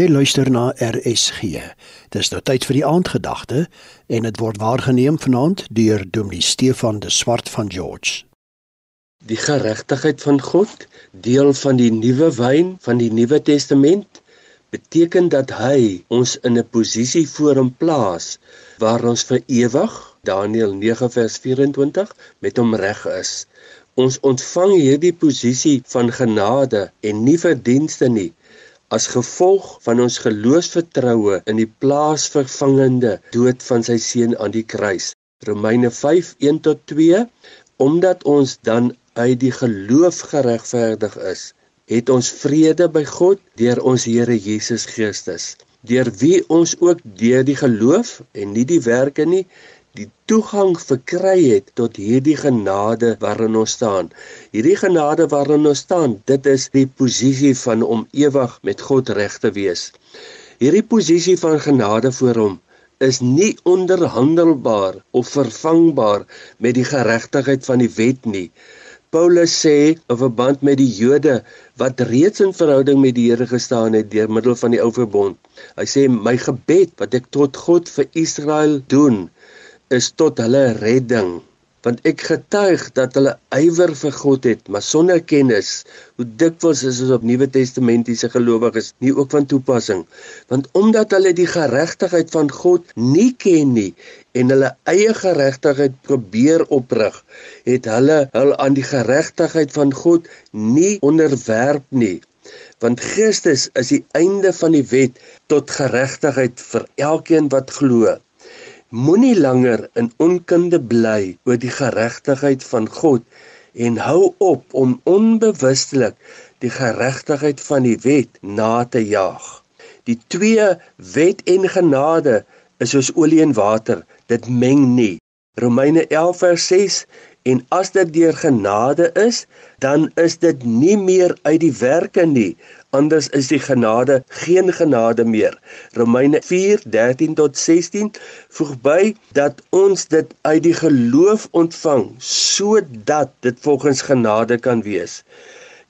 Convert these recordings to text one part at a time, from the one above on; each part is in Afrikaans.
Jy luister na RSG. Dis nou tyd vir die aandgedagte en dit word waargeneem vanaand deur Dominee Stefan de Swart van George. Die geregtigheid van God, deel van die nuwe wyn van die Nuwe Testament, beteken dat hy ons in 'n posisie voor hom plaas waar ons vir ewig, Daniël 9 vers 24, met hom reg is. Ons ontvang hierdie posisie van genade en nie verdienste nie as gevolg van ons geloofsvertroue in die plaasvervangende dood van sy seun aan die kruis. Romeine 5:1 tot 2 Omdat ons dan uit die geloof geregverdig is, het ons vrede by God deur ons Here Jesus Christus, deur wie ons ook deur die geloof en nie die werke nie die toegang verkry het tot hierdie genade waarin ons staan. Hierdie genade waarin ons staan, dit is die posisie van om ewig met God reg te wees. Hierdie posisie van genade voor hom is nie onderhandelbaar of vervangbaar met die geregtigheid van die wet nie. Paulus sê in verband met die Jode wat reeds in verhouding met die Here gestaan het deur middel van die ou verbond. Hy sê my gebed wat ek tot God vir Israel doen, is tot hulle redding want ek getuig dat hulle ywer vir God het maar sonder kennis hoe dikwels is dit op Nuwe Testamentiese gelowiges nie ook van toepassing. Want omdat hulle die geregtigheid van God nie ken nie en hulle eie geregtigheid probeer oprig het hulle hul aan die geregtigheid van God nie onderwerp nie. Want Christus is die einde van die wet tot geregtigheid vir elkeen wat glo Moenie langer in onkunde bly oor die geregtigheid van God en hou op om onbewustelik die geregtigheid van die wet na te jaag. Die twee wet en genade is soos olie en water, dit meng nie. Romeine 11 vers 6 en as dit deur genade is, dan is dit nie meer uit die werke nie, anders is die genade geen genade meer. Romeine 4:13 tot 16 voeg by dat ons dit uit die geloof ontvang sodat dit volgens genade kan wees.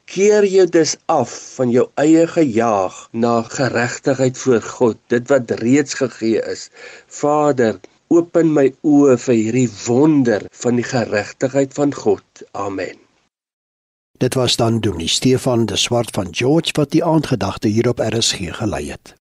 Keer jou dus af van jou eie gejaag na geregtigheid voor God, dit wat reeds gegee is. Vader, open my oë vir hierdie wonder van die geregtigheid van God. Amen. Dit was dan Dominee Stefan de Swart van George wat die aandgedagte hierop RSG gelei het.